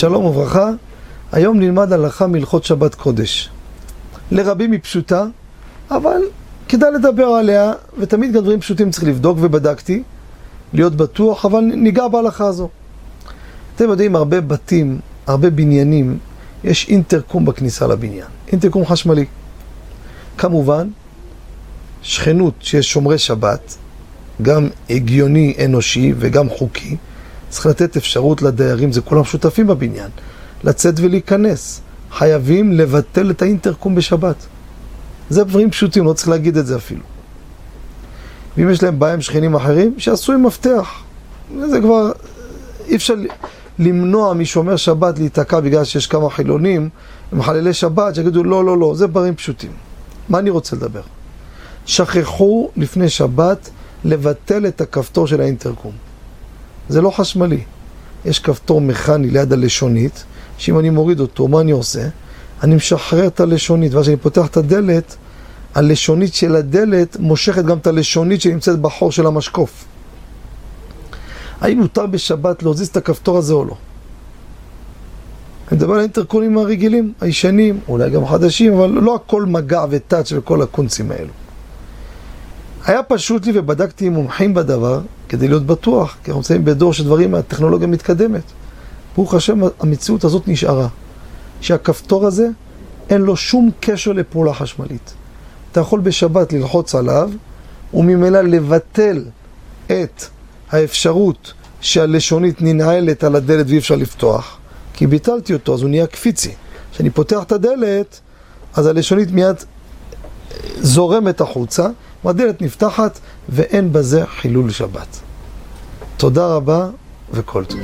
שלום וברכה, היום נלמד הלכה מהלכות שבת קודש. לרבים היא פשוטה, אבל כדאי לדבר עליה, ותמיד גם דברים פשוטים צריך לבדוק, ובדקתי, להיות בטוח, אבל ניגע בהלכה הזו. אתם יודעים, הרבה בתים, הרבה בניינים, יש אינטרקום בכניסה לבניין, אינטרקום חשמלי. כמובן, שכנות שיש שומרי שבת, גם הגיוני, אנושי וגם חוקי, צריך לתת אפשרות לדיירים, זה כולם שותפים בבניין, לצאת ולהיכנס. חייבים לבטל את האינטרקום בשבת. זה דברים פשוטים, לא צריך להגיד את זה אפילו. ואם יש להם בעיה עם שכנים אחרים, שיעשו עם מפתח. זה כבר, אי אפשר למנוע משומר שבת להיתקע בגלל שיש כמה חילונים, מחללי שבת, שיגידו לא, לא, לא, זה דברים פשוטים. מה אני רוצה לדבר? שכחו לפני שבת לבטל את הכפתור של האינטרקום. זה לא חשמלי. יש כפתור מכני ליד הלשונית, שאם אני מוריד אותו, מה אני עושה? אני משחרר את הלשונית, ואז כשאני פותח את הדלת, הלשונית של הדלת מושכת גם את הלשונית שנמצאת בחור של המשקוף. האם מותר בשבת להוזיז את הכפתור הזה או לא? אני מדבר על האינטרקונים הרגילים, הישנים, אולי גם חדשים, אבל לא הכל מגע וטאץ' וכל הקונצים האלו. היה פשוט לי ובדקתי עם מומחים בדבר כדי להיות בטוח, כי אנחנו נמצאים בדור שדברים, הטכנולוגיה מתקדמת. ברוך השם, המציאות הזאת נשארה. שהכפתור הזה, אין לו שום קשר לפעולה חשמלית. אתה יכול בשבת ללחוץ עליו, וממילא לבטל את האפשרות שהלשונית ננעלת על הדלת ואי אפשר לפתוח, כי ביטלתי אותו, אז הוא נהיה קפיצי. כשאני פותח את הדלת, אז הלשונית מיד זורמת החוצה, והדלת נפתחת, ואין בזה חילול שבת. תודה רבה וכל טוב.